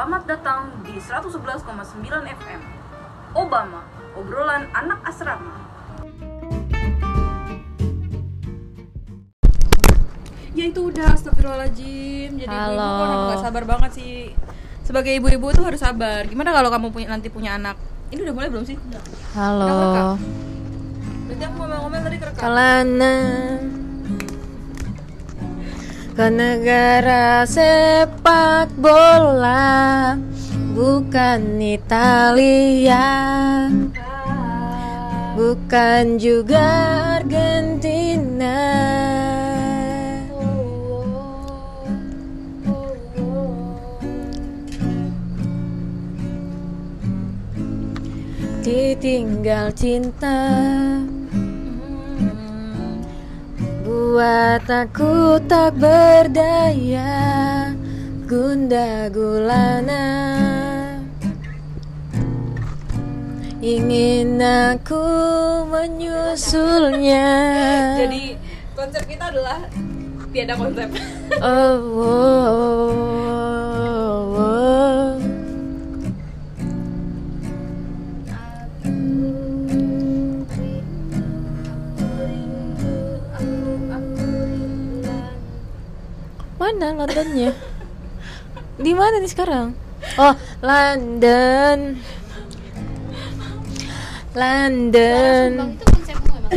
Selamat datang di 111,9 FM. Obama, obrolan anak asrama. Ya itu udah astagfirullahaladzim Jadi Halo. ibu aku gak sabar banget sih Sebagai ibu-ibu tuh harus sabar Gimana kalau kamu punya nanti punya anak Ini udah mulai belum sih? Halo. Berarti aku ngomel-ngomel tadi kerekam Kalana ke negara sepak bola bukan Italia. Bukan juga Argentina. Ditinggal cinta Buat aku tak berdaya Gunda gulana. Ingin aku menyusulnya. Jadi konsep kita adalah Tiada konsep. Oh, oh, oh, oh. Mana Londonnya? Di mana nih sekarang? Oh, London. London. Sumbang itu konsepmu emang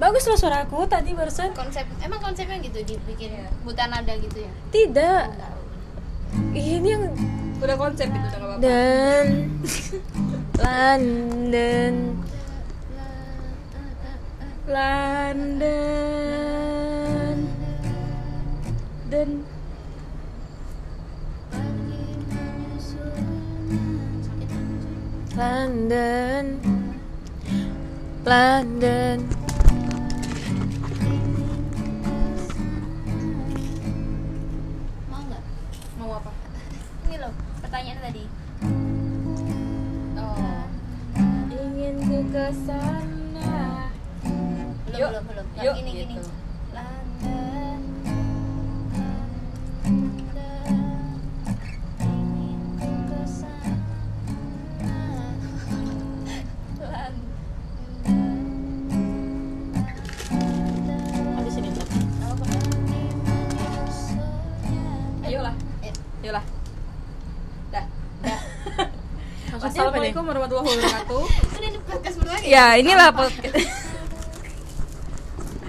Bagus loh suaraku tadi barusan. konsep emang konsepnya gitu dibikin buta nada gitu ya Tidak. Ini yang Udah konsep itu udah apa-apa dan London London dan London London. Mau nggak? Mau apa? ini loh pertanyaan tadi. Oh. Ingin ku ke sana belum Yuk, belum belum. Yang yuk, gini gini gitu. London Assalamualaikum warahmatullahi wabarakatuh ini podcast berlagi Ya inilah podcast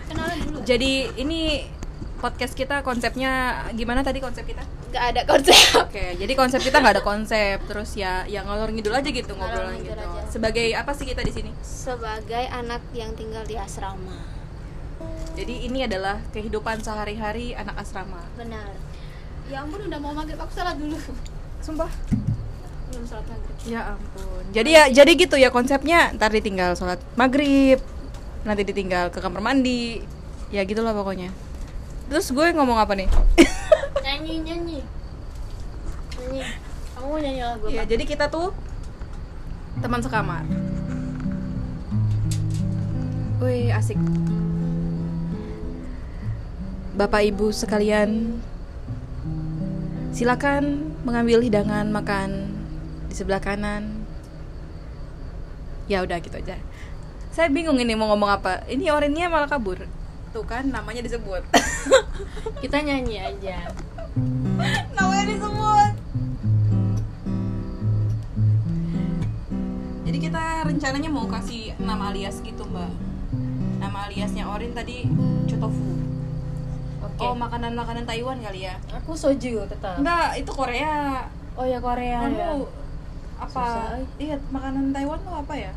kenalan dulu Jadi ini podcast kita konsepnya gimana tadi konsep kita? nggak ada konsep Oke, jadi konsep kita nggak ada konsep, terus ya yang ngalor ngidul aja gitu ngobrol gitu. aja. Sebagai apa sih kita di sini? sebagai anak yang tinggal di asrama Jadi ini adalah kehidupan sehari-hari anak asrama. benar ya ampun udah mau maghrib aku salat dulu Sumpah. Belum salat maghrib Ya ampun. Jadi ya jadi gitu ya konsepnya. Ntar ditinggal sholat maghrib, nanti ditinggal ke kamar mandi. Ya gitulah pokoknya. Terus gue ngomong apa nih? nyanyi nyanyi nyanyi kamu nyanyi lagu Ya, jadi kita tuh teman sekamar. Wih, asik. Bapak Ibu sekalian, silakan mengambil hidangan makan di sebelah kanan. Ya udah gitu aja. Saya bingung ini mau ngomong apa. Ini orennya malah kabur. Tuh kan namanya disebut. Kita nyanyi aja. namanya disebut. Jadi kita rencananya mau kasih nama alias gitu mbak. Nama aliasnya Orin tadi Chotofu. Oke. Oh makanan-makanan Taiwan kali ya? Aku soju tetap. Enggak, itu Korea. Oh ya Korea Kamu ya. Apa? Susah, eh. Iya makanan Taiwan tuh apa ya?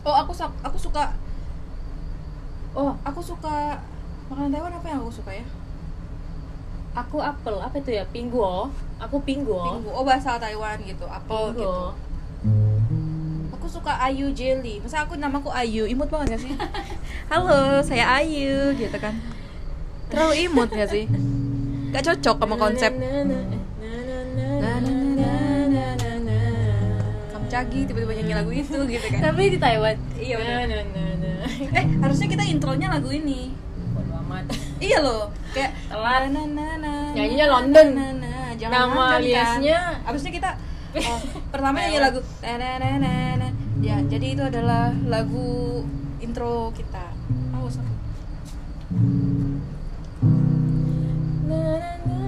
Oh aku aku suka. Oh aku suka makanan Taiwan apa yang aku suka ya? Aku apel, apa itu ya? Pingguo. Aku pingguo. Pinggu. Oh bahasa Taiwan gitu, apel gitu. Pingguo. Aku suka Ayu Jelly. Masa aku namaku Ayu, imut banget gak sih? Halo, saya Ayu gitu kan. Terlalu imut gak sih? Gak cocok sama konsep Cagi tiba-tiba nyanyi lagu itu gitu kan. Tapi di Taiwan. Iya, Na, bener. na, na, na. Eh, harusnya kita intronya lagu ini. Bodo amat. Iya loh, kayak Telat. na na na Nyanyinya London. na, na, na. jangan Nama kan. aliasnya- Abisnya kita oh, pertama nyanyi lagu "Tananana". ya jadi itu adalah lagu intro kita awas aku Jepang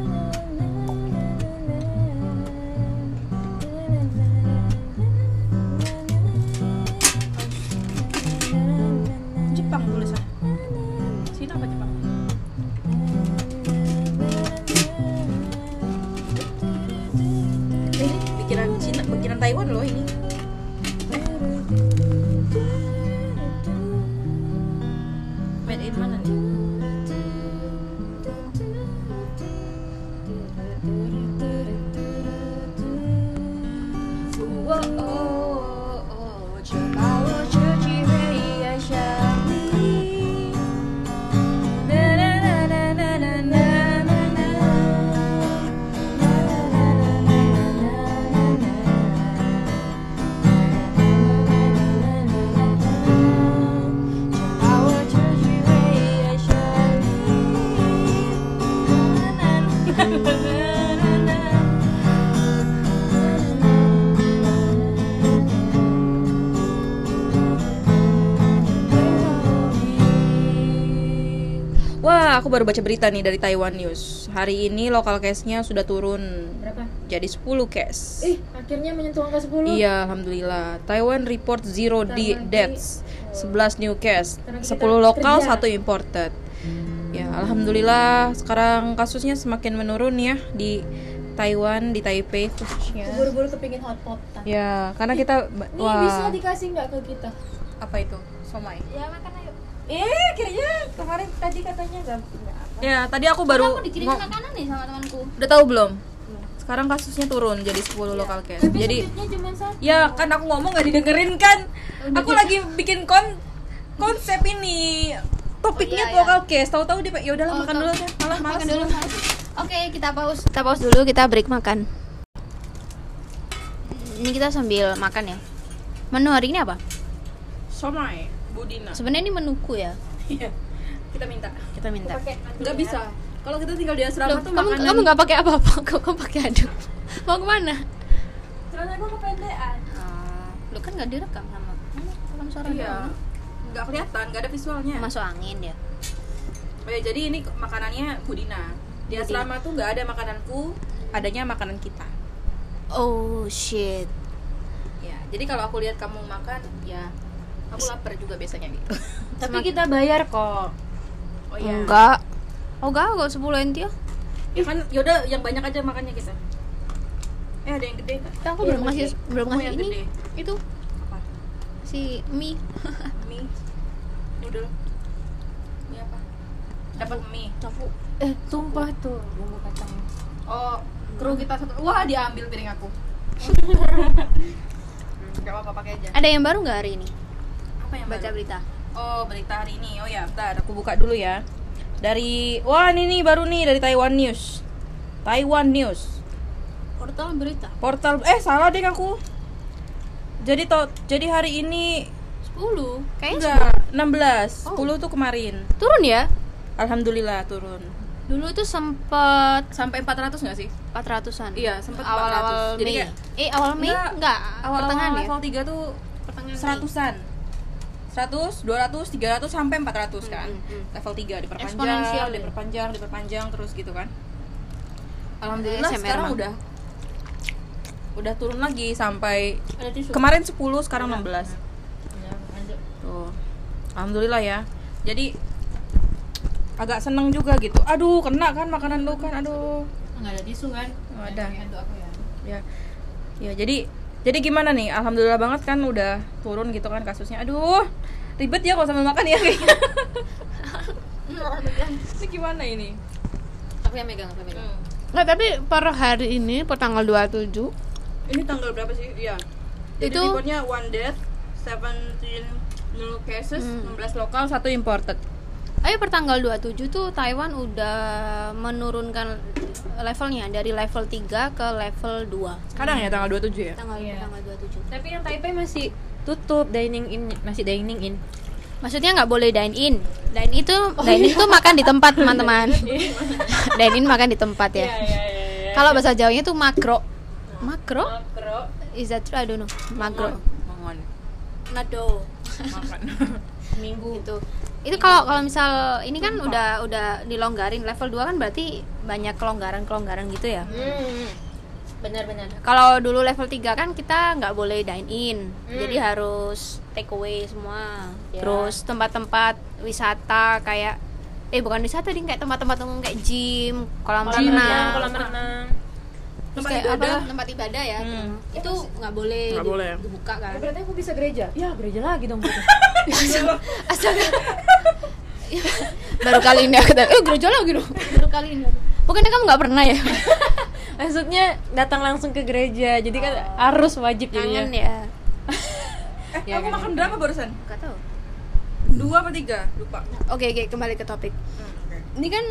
তাই বলল baru baca berita nih dari Taiwan News. Hari ini local case-nya sudah turun Berapa? jadi 10 case. Ih, akhirnya menyentuh angka 10. Iya, alhamdulillah. Taiwan report zero di deaths, 11 new case, Bentar lagi 10 kita lokal, kerja. satu imported. Ya, alhamdulillah sekarang kasusnya semakin menurun ya di Taiwan, di Taipei khususnya. Buru-buru kepingin hotpot. Ya, karena kita Nih bisa dikasih nggak ke kita? apa itu? Somai. Ya makan ayo. Eh, kayaknya kemarin tadi katanya nggak nggak apa. Ya, tadi aku baru Aku dikirim makanan nih sama temanku. udah tahu belum? Sekarang kasusnya turun jadi 10 lokal case. Tapi Jadi speednya cuma satu. Ya kan aku ngomong gak didengerin kan Aku lagi bikin kon konsep ini Topiknya Oh, iya, lokal case Tahu-tahu dia ya udahlah Oh, makan dulu kan Malah Makan dulu. Mas. Oke, kita pause. Kita pause dulu, kita break makan. Ini kita sambil makan ya. Menu hari ini apa? Somai Budina Sebenarnya ini menuku ya. Iya Kita minta Kita minta. Gak bisa Kalau kita tinggal di asrama Loh, tuh kamu makanan kamu nggak pakai apa-apa, kok kamu pakai aduk. Mau ke mana? Celana gue kependean. Oh, lu kan nggak direkam sama mana rekam suara Iya doang. Gak kelihatan, gak ada visualnya Masuk angin ya. Oh ya, Jadi ini makanannya Budina Di Budina. asrama tuh gak ada makananku Adanya makanan kita Oh shit. Ya, jadi kalau aku lihat kamu makan, ya aku lapar juga biasanya gitu. Tapi kita bayar kok. Oh iya. Enggak. Oh enggak, kok 10 enti ya. Ya kan, yaudah yang banyak aja makannya kita. Eh ada yang gede kan? Tapi aku Iya, belum ngasih gede. belum Oh, ngasih ini. gede. Itu Apa? si mie. Mie. Noodle. Mie apa? Dapat mie. Capu. Eh, tumpah tuh bumbu kacang. Oh, kru kita satu. Wah, diambil piring aku. Gak apa-apa pakai aja. Ada yang baru nggak hari ini? Apa yang Baca baru? berita. Oh, berita hari ini. Oh ya, bentar aku buka dulu ya. Dari wah ini nih baru nih dari Taiwan News. Taiwan News. Portal berita. Portal eh salah deh aku. Jadi to, jadi hari ini 10. Kayaknya enggak 16. Oh. 10 tuh kemarin. turun ya. Alhamdulillah turun. Dulu itu sempat Sampai 400 nggak sih? 400-an. Iya, sempat awal-awal 400. Jadi Mei. kayak- eh, awal Mei Enggak, enggak, Awal pertengahan ya. level 3 tuh Pertengahan Mei. Seratusan. 100, 200, 300 sampai 400 kan. Hmm, hmm, hmm. Level 3 diperpanjang, ya? diperpanjang, diperpanjang terus gitu kan. Alhamdulillah SMR sekarang mah. udah udah turun lagi sampai kemarin 10 sekarang 16. Tuh. Alhamdulillah ya. Jadi agak seneng juga gitu. Aduh, kena kan makanan lu kan. Aduh. Enggak ada tisu kan? Oh, ada. Ya. Ya. Ya, jadi jadi gimana nih? Alhamdulillah banget kan udah turun gitu kan kasusnya. Aduh. Ribet ya kalau sambil makan ya kayaknya. ini gimana ini? Aku yang megang, aku yang megang. Nggak, tapi per hari ini, per tanggal 27 Ini tanggal berapa sih? Iya. Jadi Itu- reportnya one death, 17 new cases, Hmm. 16 lokal, satu imported. Ayo per tanggal 27 tuh Taiwan udah menurunkan levelnya dari level 3 ke level 2. Sekarang ya tanggal 27 ya? Tanggal Iya. tanggal 27. Tapi yang Taipei masih tutup dining in masih dining in. Maksudnya nggak boleh dine in. Dine itu dine in tuh makan di tempat, teman-teman. dine in makan di tempat ya. iya iya. Kalau bahasa Jawanya tuh makro. Makro? Makro. Is that true? I don't know. Makro. Mangon. Nado. Makan. Minggu. Itu. Itu kalau kalau misal ini kan udah udah dilonggarin level 2 kan berarti banyak kelonggaran-kelonggaran gitu ya. Hmm. Benar-benar. Kalau dulu level 3 kan kita nggak boleh dine in. Hmm. Jadi harus take away semua. Ya. Terus tempat-tempat wisata kayak eh bukan wisata ding kayak tempat-tempat umum kayak gym, kolam Kolam renang, renang, kolam renang. Terus Tempat kayak ibadah. apa, tempat ibadah ya. Hmm. Itu nggak boleh, Nggak boleh. dibuka kan. Berarti aku bisa gereja. Ya, gereja lagi dong. Astaga. Baru kali ini aku eh gereja lagi dong. Baru kali ini. Bukannya kamu nggak pernah ya? Maksudnya datang langsung ke gereja. Jadi kan harus wajib jadinya. Kangen ya. Eh, Ya, kamu kan. makan berapa barusan? Gak tahu. Dua apa tiga? Lupa. Oke, oke, kembali ke topik. Hmm. Ini kan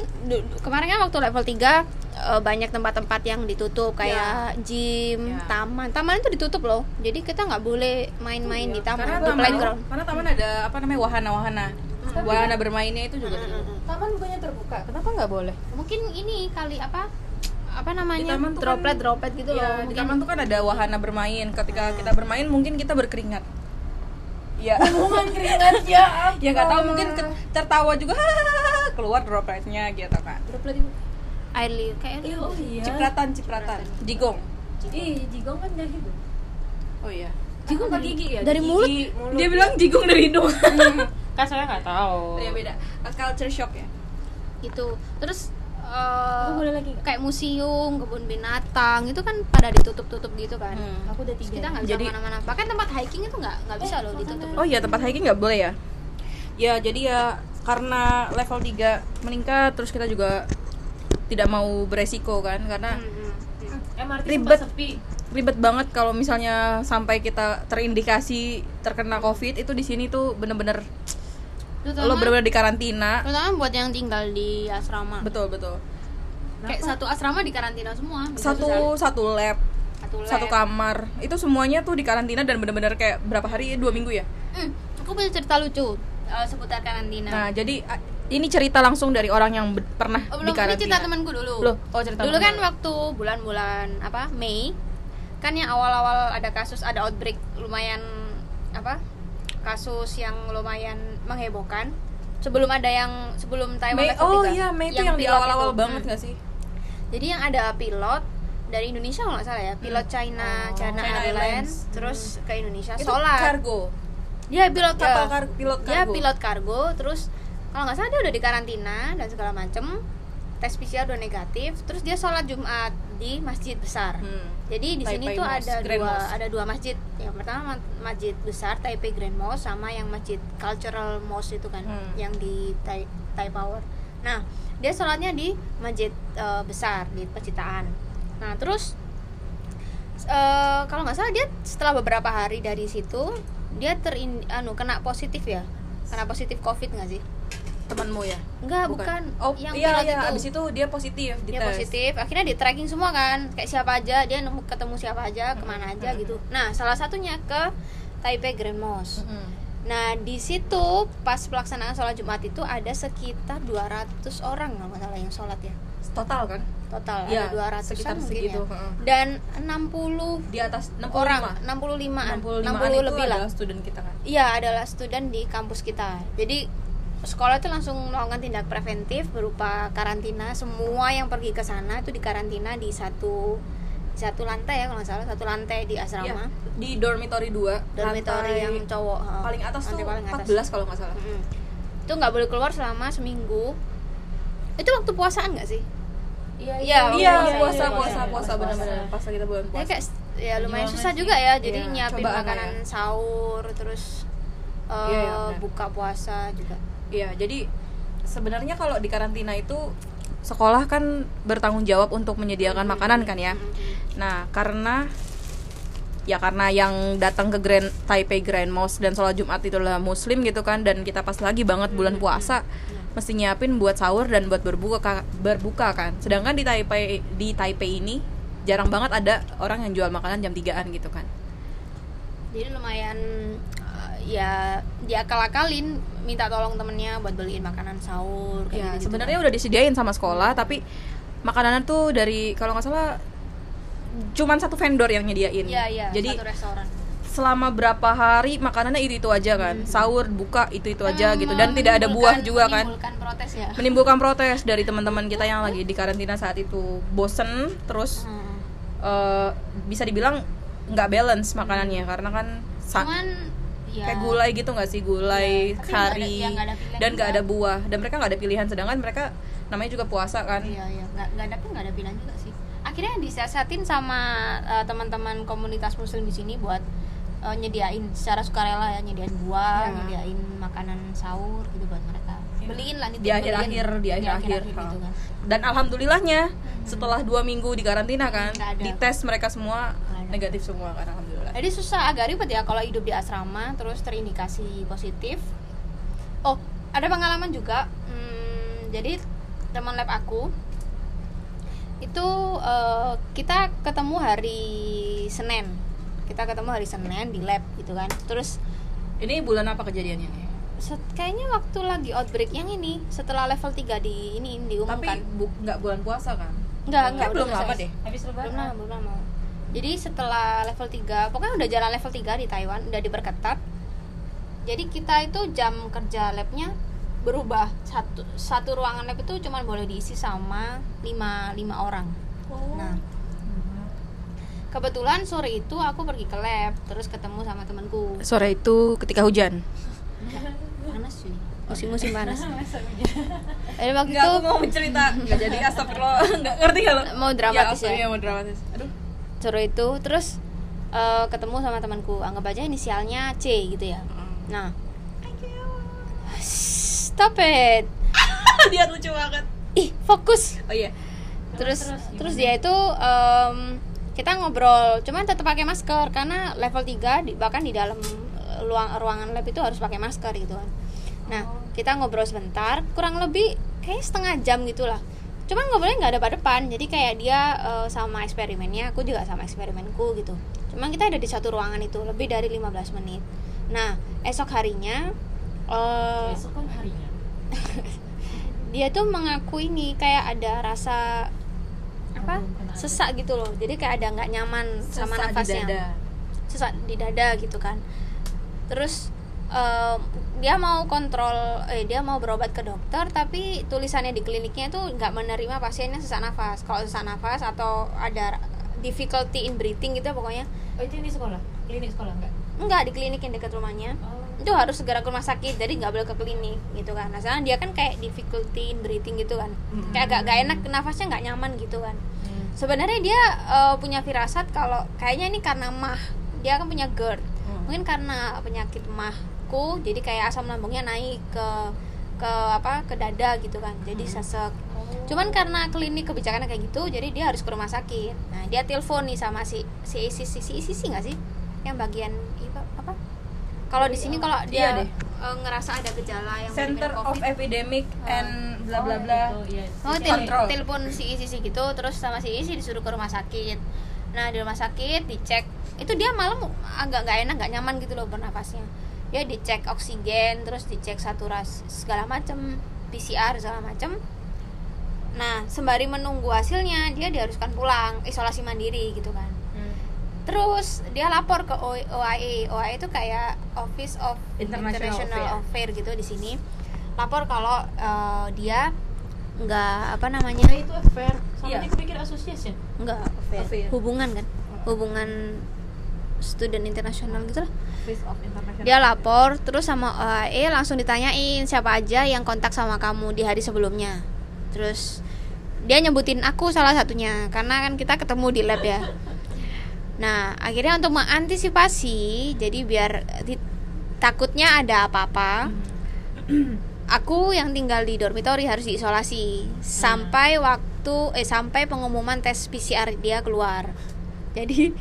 kemarin kan waktu level 3 eh, banyak tempat-tempat yang ditutup kayak gym, Ya. taman. Taman itu ditutup loh. Jadi kita nggak boleh main-main di taman, Karena di taman, playground. karena taman ada apa namanya wahana-wahana. Wahana bermainnya itu juga tutup. Taman bukannya terbuka. Kenapa nggak boleh? Mungkin ini kali apa? Apa namanya? taman tuh kan- Droplet droplet gitu loh. Iya, di taman tuh kan ada wahana bermain. Ketika kita bermain mungkin kita berkeringat. Iya. Hubungan keringat ya. ya nggak tahu mungkin tertawa juga keluar dropletnya gitu kan. Droplet itu. air liur kayak air. Oh iya. Cipratan, cipratan. Jigong. Ih, jigong kan dari hidung. Oh iya. Jigong dari gigi ya? Dari mulut. Dia bilang jigong dari hidung. kan saya nggak tahu. ya beda. Culture shock ya. Gitu. Terus eh, Aku boleh lagi kayak museum, kebun binatang itu kan pada ditutup-tutup gitu kan. Hmm. Aku udah tiga. kita nggak bisa Jadi- ke mana-mana. Bahkan tempat hiking itu nggak nggak bisa loh ditutup. Oh iya tempat hiking nggak boleh ya? Ya jadi ya karena level 3 meningkat terus kita juga tidak mau beresiko kan karena Hmm, hmm, hmm. MRT Ribet. sempat sepi. ribet banget kalau misalnya sampai kita terindikasi terkena covid itu di sini tuh bener-bener Terutama, lo bener-bener di karantina terutama buat yang tinggal di asrama. betul betul Kayak satu asrama di karantina semua. satu satu lab satu, lab. satu kamar itu semuanya tuh di karantina dan bener-bener kayak berapa hari dua minggu ya Hmm, aku punya cerita lucu eh, seputar karantina. nah jadi ini cerita langsung dari orang yang pernah Oh, di belum ini cerita karantina temanku dulu. Loh, oh cerita dulu kan temen. waktu bulan-bulan apa Mei kan yang awal-awal ada kasus ada outbreak lumayan apa kasus yang lumayan menghebohkan sebelum ada yang sebelum Taiwan Mei, oh 3. iya Mei itu yang, di pilot awal-awal banget Hmm. gak sih jadi yang ada pilot dari Indonesia kalau nggak salah ya pilot China Oh, China, China Airlines, Airlines. terus ke Indonesia itu sholat kargo dia pilot kapal ya. kar- pilot kargo pilot kargo terus kalau nggak salah dia udah di karantina dan segala macem tes PCR udah negatif terus dia sholat Jumat di masjid besar Hmm. jadi di sini tuh Mosque, ada Grand dua Mosque. ada dua masjid yang pertama ma- masjid besar Taipei Grand Mosque sama yang masjid Cultural Mosque itu kan Hmm. yang di Tai, Tai Power nah dia sholatnya di masjid eh, besar di Pencitraan nah terus eh, kalau nggak salah dia setelah beberapa hari dari situ dia terin anu kena positif ya kena positif covid nggak sih temanmu ya Enggak, bukan. oh Yang iya iya itu. abis itu dia positif di dia tes. positif akhirnya di tracking semua kan kayak siapa aja dia nemu ketemu siapa aja ke mana aja gitu nah salah satunya ke Taipei Grand Mosque Mm-mm. nah di situ pas pelaksanaan sholat Jumat itu ada sekitar 200 orang kalau nggak salah yang sholat ya total kan total Iya, ada 200 sekitar mungkin segitu, ya. dan 60 di atas 65 orang 65an 65 60 itu lebih lah adalah student kita kan Iya adalah student di kampus kita. Jadi sekolah itu langsung melakukan tindak preventif berupa karantina. Semua yang pergi ke sana itu dikarantina di satu di satu lantai ya kalau nggak salah satu lantai di Iya, asrama. di dormitory 2 Dormitory yang cowok. paling atas Lantai tuh paling atas. 14 kalau nggak salah Mm-mm. Itu nggak boleh keluar selama seminggu. Itu waktu puasaan nggak sih? Iya, Iya, iya iya, puasa iya, puasa iya, puasa puasa. benar-benar pas kita bulan Ya puasa kayak ya lumayan susah sih. juga ya. Jadi Iya, nyiapin makanan ya. sahur terus eh, Iya, iya, benar. buka puasa juga. Iya, jadi sebenarnya kalau di karantina itu sekolah kan bertanggung jawab untuk menyediakan makanan kan ya. Nah, karena ya karena yang datang ke Grand Taipei Grand Mosque dan sholat Jumat itu adalah muslim gitu kan dan kita pas lagi banget bulan puasa mesti nyiapin buat sahur dan buat berbuka ka- berbuka kan. Sedangkan di Taipei di Taipei ini jarang banget ada orang yang jual makanan jam 3-an gitu kan. jadi lumayan ya diakal-akalin minta tolong temennya buat beliin makanan sahur kayak Ya, gitu sebenarnya udah disediain sama sekolah tapi makanannya tuh dari kalau nggak salah cuman satu vendor yang nyediain Iya iya. jadi satu restoran. selama berapa hari makanannya itu itu aja kan sahur buka itu itu aja gitu dan tidak ada buah juga kan Menimbulkan protes ya. menimbulkan protes dari teman-teman kita yang lagi di karantina saat itu bosen terus Hmm. eh, bisa dibilang nggak balance makanannya karena kan Cuman ya kayak gulai gitu nggak sih? Gulai Iya, tapi nggak ada- kari ya ada pilihan dan nggak ada buah. Dan mereka nggak ada pilihan sedangkan mereka namanya juga puasa kan. Iya iya, nggak ada nggak ada pilihan juga sih. Akhirnya disiasatin sama eh, teman-teman komunitas muslim di sini buat eh, nyediain secara sukarela ya nyediain buah, Ya. nyediain makanan sahur gitu buat mereka. Beliin lah nih di akhir-akhir di akhir-akhir gitu kan. dan alhamdulillahnya setelah dua minggu di karantina kan dites mereka semua negatif semua kan alhamdulillah Jadi susah agak ribet ya kalau hidup di asrama terus terindikasi positif. Oh, ada pengalaman juga. Hmm, jadi teman lab aku itu eh, kita ketemu hari Senin. Kita ketemu hari Senin di lab gitu kan. Terus ini bulan apa kejadiannya set- kayaknya waktu lagi outbreak yang ini setelah level 3 di ini tapi diumumkan. bu- nggak bulan puasa kan enggak, enggak Kayak belum lama deh habis belum lebaran lama belum lama jadi setelah level 3 pokoknya udah jalan level 3 di Taiwan udah diperketat. Jadi kita itu jam kerja labnya berubah. Satu satu ruangan lab itu cuma boleh diisi sama lima lima orang. Nah kebetulan sore itu aku pergi ke lab terus ketemu sama temanku. Sore itu ketika hujan? Panas cuy. Musim-musim panas. Jadi waktu Nggak, itu aku mau cerita. Nggak jadi astagfirullah. Nggak ngerti kalau Mau dramatis ya, ya? iya, mau dramatis. Aduh sore itu terus eh, ketemu sama temanku. Anggap aja inisialnya C gitu ya. Nah. Stop it. Dia lucu banget. Ih fokus. Oh iya. Terus terus, dia itu em, kita ngobrol. Cuman tetap pakai masker karena level 3 di, bahkan di dalam eh, ruang ruangan lab itu harus pakai masker gitu kan. Nah kita ngobrol sebentar. Kurang lebih kayak setengah jam gitulah ngobrolnya nggak ada pada depan. Jadi kayak dia eh, sama eksperimennya aku juga sama eksperimenku gitu. Cuman kita ada di satu ruangan itu lebih dari 15 menit. Nah esok harinya eh, besok kan harinya. dia tuh mengaku ini kayak ada rasa apa? Sesak gitu loh. Jadi kayak ada nggak nyaman sama Sesak di nafasnya. dada. sesak di dada gitu kan. Terus em, dia mau kontrol eh dia mau berobat ke dokter tapi tulisannya di kliniknya itu nggak menerima pasiennya sesak nafas. Kalau sesak nafas atau ada difficulty in breathing gitu ya pokoknya. Oh itu di sekolah? Klinik sekolah enggak enggak di klinik yang dekat rumahnya. Oh. Itu harus segera ke rumah sakit jadi nggak boleh ke klinik gitu kan. Nah soalnya dia kan kayak difficulty in breathing gitu kan. Kayak agak gak enak nafasnya nggak nyaman gitu kan. Hmm. sebenarnya dia eh, punya firasat kalau kayaknya ini karena mah. Dia kan punya GERD. Hmm. mungkin karena penyakit mahku jadi kayak asam lambungnya naik ke ke apa ke dada gitu kan jadi sesek cuman karena klinik kebijakannya kayak gitu jadi dia harus ke rumah sakit nah dia telepon nih sama si si si si si, si, si nggak sih yang bagian iya, apa kalau di sini kalau Iya dia deh. eh, ngerasa ada gejala yang Center of Epidemic and bla bla Oh, bla gitu, iya. Oh, tel- telepon si isi si gitu terus sama si isi disuruh ke rumah sakit. Nah, di rumah sakit dicek. Itu dia malam agak nggak enak, nggak nyaman gitu loh bernapasnya. Dia dicek oksigen, terus dicek saturasi segala macem, PCR segala macem. Nah, sembari menunggu hasilnya, dia diharuskan pulang isolasi mandiri gitu kan. Hmm. Terus dia lapor ke O- OAE. OAE itu kayak Office of International International, Affair. Affair gitu di sini. Lapor kalau eh, dia nggak apa namanya Nah, itu affair sama dia kepikir association nggak affair. Affair. hubungan kan hubungan student internasional gitu lah. Dia lapor terus sama OAE langsung ditanyain siapa aja yang kontak sama kamu di hari sebelumnya. Terus dia nyebutin aku salah satunya karena kan kita ketemu di lab ya. Nah akhirnya untuk mengantisipasi jadi biar di- takutnya ada apa-apa aku yang tinggal di dormitory harus diisolasi. Sampai waktu eh sampai pengumuman tes PCR dia keluar jadi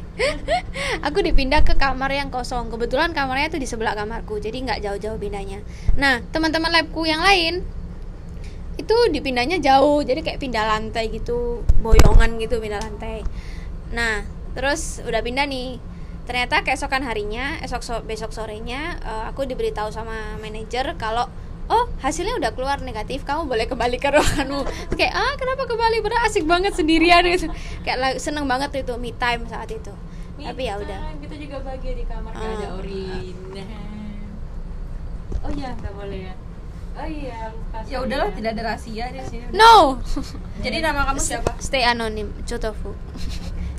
aku dipindah ke kamar yang kosong. Kebetulan kamarnya tuh di sebelah kamarku jadi nggak jauh-jauh pindahnya. Nah teman-teman labku yang lain itu dipindahnya jauh jadi kayak pindah lantai gitu boyongan gitu pindah lantai. Nah terus udah pindah nih. Ternyata keesokan harinya esok so- besok sorenya eh, aku diberitahu sama manajer kalau oh hasilnya udah keluar negatif kamu boleh kembali ke ruanganmu. Terus kayak ah kenapa kembali? Padahal asik banget sendirian. Gitu. Kayak seneng banget itu me time saat itu. Tapi ya udah. kita juga bahagia di kamar nggak ada Ah. urin. Oh iya nggak boleh ya. Oh iya lupa ya udahlah tidak ada rahasia di sini no! Jadi nama kamu siapa? stay anonim Chotofu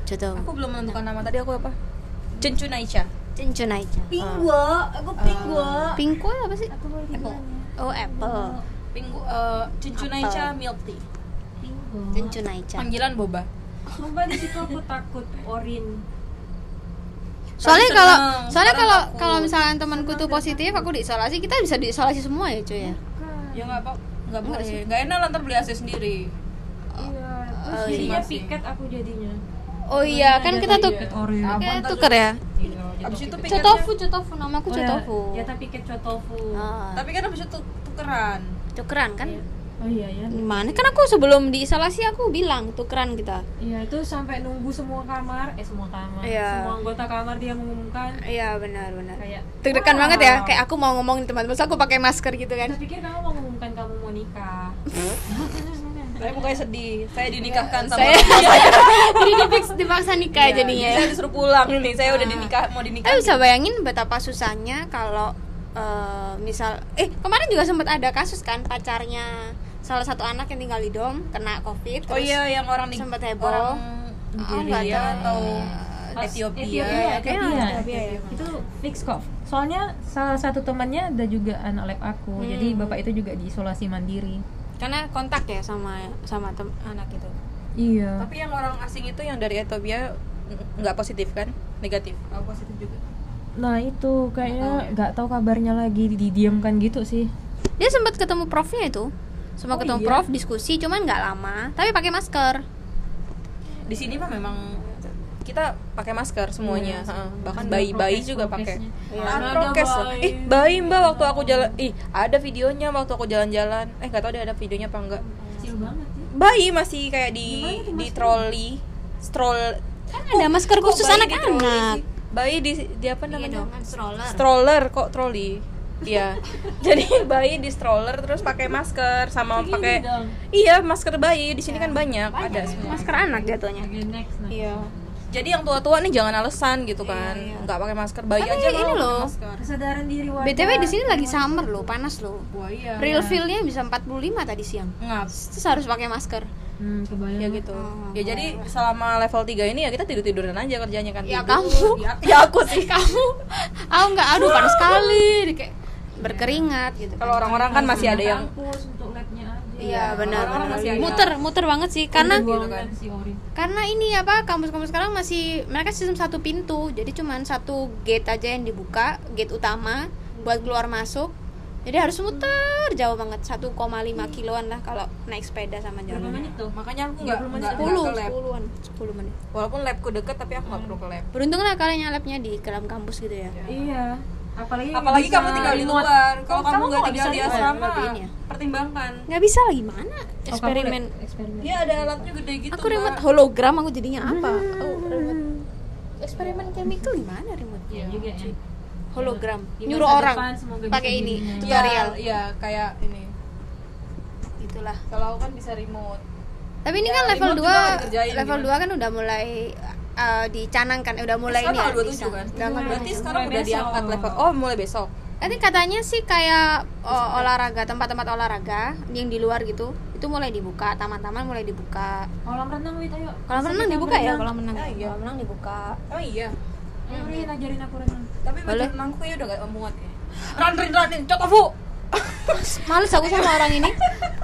Chotofu aku belum menentukan nama tadi aku apa? Cencu Naicha. Aja Pingwa, aku pingwa. Pingko apa sih? Apple oh apple. Pinggu uh, Cencu Apple. Naicha milk tea. Cincun aja panggilan boba. Sumpah di situ aku takut orin. Soalnya kalau soalnya kalau kalau misalnya temanku tuh positif aku diisolasi. Kita bisa diisolasi semua ya cuy ya? Ya nggak apa nggak Enggak boleh sih. nggak enak lantar beli AC sendiri. Iya terus Oh, jadinya iya. piket aku jadinya. Oh iya. Kan kita tuh piket orin Apa kayak ntar tuker ya? Iya, abis itu piket. Cotofu, cotofu, namaku Oh, ya, cotofu. ya tapi piket cotofu Ah, tapi kan abis itu tukeran tukeran kan? oh iya ya Gimana? Kan aku sebelum diisolasi aku bilang tukeran kita. Iya itu sampai nunggu semua kamar, eh semua kamar, Iya. semua anggota kamar dia mengumumkan Iya benar benar. kayak Deg-degan "Wow." banget ya, kayak aku mau ngomongin teman-teman, terus aku pakai masker gitu kan. Kita pikir kamu mau ngumumkan kamu mau nikah. saya mukanya sedih saya dinikahkan sama Saya dipaksa nikah Iya, jadinya. ya. saya disuruh pulang nih saya udah Ah. dinikah mau dinikah Eh bisa bayangin betapa susahnya kalau eh, misal eh kemarin juga sempat ada kasus kan pacarnya salah satu anak yang tinggal di dom kena covid oh iya yang orang di sempat heboh. orang Oh, nggak Nigeria tahu. atau Pas Ethiopia, Ethiopia, kayaknya Ethiopia. Ethiopia ya. Itu fix kok. Soalnya salah satu temannya ada juga anak lab aku. Hmm. Jadi bapak itu juga diisolasi mandiri. karena kontak ya sama sama tem- anak itu. Iya. tapi yang orang asing itu yang dari Ethiopia nggak positif kan negatif aku positif juga Nah itu Nggak tahu kayaknya ya. nggak tahu kabarnya lagi didiamkan gitu sih. Dia sempat ketemu profnya itu. Sempat Oh, ketemu iya? prof diskusi cuman nggak lama, tapi pakai masker. di sini mah memang kita pakai masker semuanya Iya, heeh. bahkan bayi-bayi juga pakai Ada prokes ih bayi mbak waktu aku jalan ih ada videonya waktu aku jalan-jalan eh nggak tahu deh ada videonya apa enggak Kecil banget ya. Bayi masih kayak di Gimana tuh di troli stroll Kan ada masker Kok khusus bayi anak-anak. bayi di di apa Iya namanya dong, kan stroller. stroller kok troli Iya. Jadi bayi di stroller terus pakai masker sama pakai. Iya, masker bayi di sini kan banyak, ada semua. Masker anak jatuhnya. Iya. Jadi yang tua-tua nih jangan alasan gitu kan. Iya, iya. Nggak pakai masker. Bayi Tapi aja ini loh. masker. Kesadaran diri warga. BTW di sini lagi summer loh, panas loh. Wah, iya. Real feel-nya bisa 45 tadi siang. Ngap. Terus harus pakai masker. Hmm, kebayang. Ya gitu. Oh, Ya jadi selama level 3 ini ya kita tidur-tiduran aja kerjanya kan. Ya, Tidur. kamu. Ya, ya aku sih. Kamu, aku nggak, aduh panas sekali, kayak berkeringat gitu. Kalau orang-orang kan masih ada yang kampus untuk labnya aja. Iya benar Orang-orang benar. masih Muter muter banget sih karena gitu kan. karena ini apa kampus-kampus sekarang masih mereka sistem satu pintu jadi cuman satu gate aja yang dibuka gate utama buat keluar masuk jadi harus muter jauh banget 1,5 kiloan lah kalau naik sepeda sama Berapa jalan menit tuh? makanya aku nggak 30 menit. nggak 10 nggak ke lab. 10-an 10 menit Walaupun labku deket tapi aku nggak perlu ke lab. beruntung lah kalian labnya di dalam kampus gitu ya Iya. Apalagi Apalagi kamu tinggal di luar. Kalau kamu nggak tinggal bisa di asrama, ya? pertimbangkan. nggak bisa lah gimana Oh, kamu eksperimen. Iya ada alatnya gede gitu. aku remote Mbak. hologram aku jadinya apa oh, remote eksperimen chemical gimana remote Iya juga ya. hologram nyuruh orang depan semoga bisa pakai ini jadi- tutorial Iya, iya kayak ini. itulah Kalau aku kan bisa remote. tapi ini Ya, kan level remote juga 2 nggak dikerjain, level gimana? 2 kan udah mulai uh, dicanangkan udah mulai ini ya tanggal 27 bisa. kan? Udah Berarti sekarang Mulai udah besok. diangkat level. Oh, mulai besok. Nanti katanya sih kayak oh, olahraga tempat-tempat olahraga yang di luar gitu itu mulai dibuka taman-taman mulai dibuka Kolam renang Wit, ayo. kolam renang dibuka ya berenang. kolam renang Ah, iya. kolam renang dibuka Oh iya. Ayo Rin, ajarin aku renang. Tapi baju Boleh. renangku ya udah gak muat ya. Run, run, runin, cokofu. Males aku sama orang ini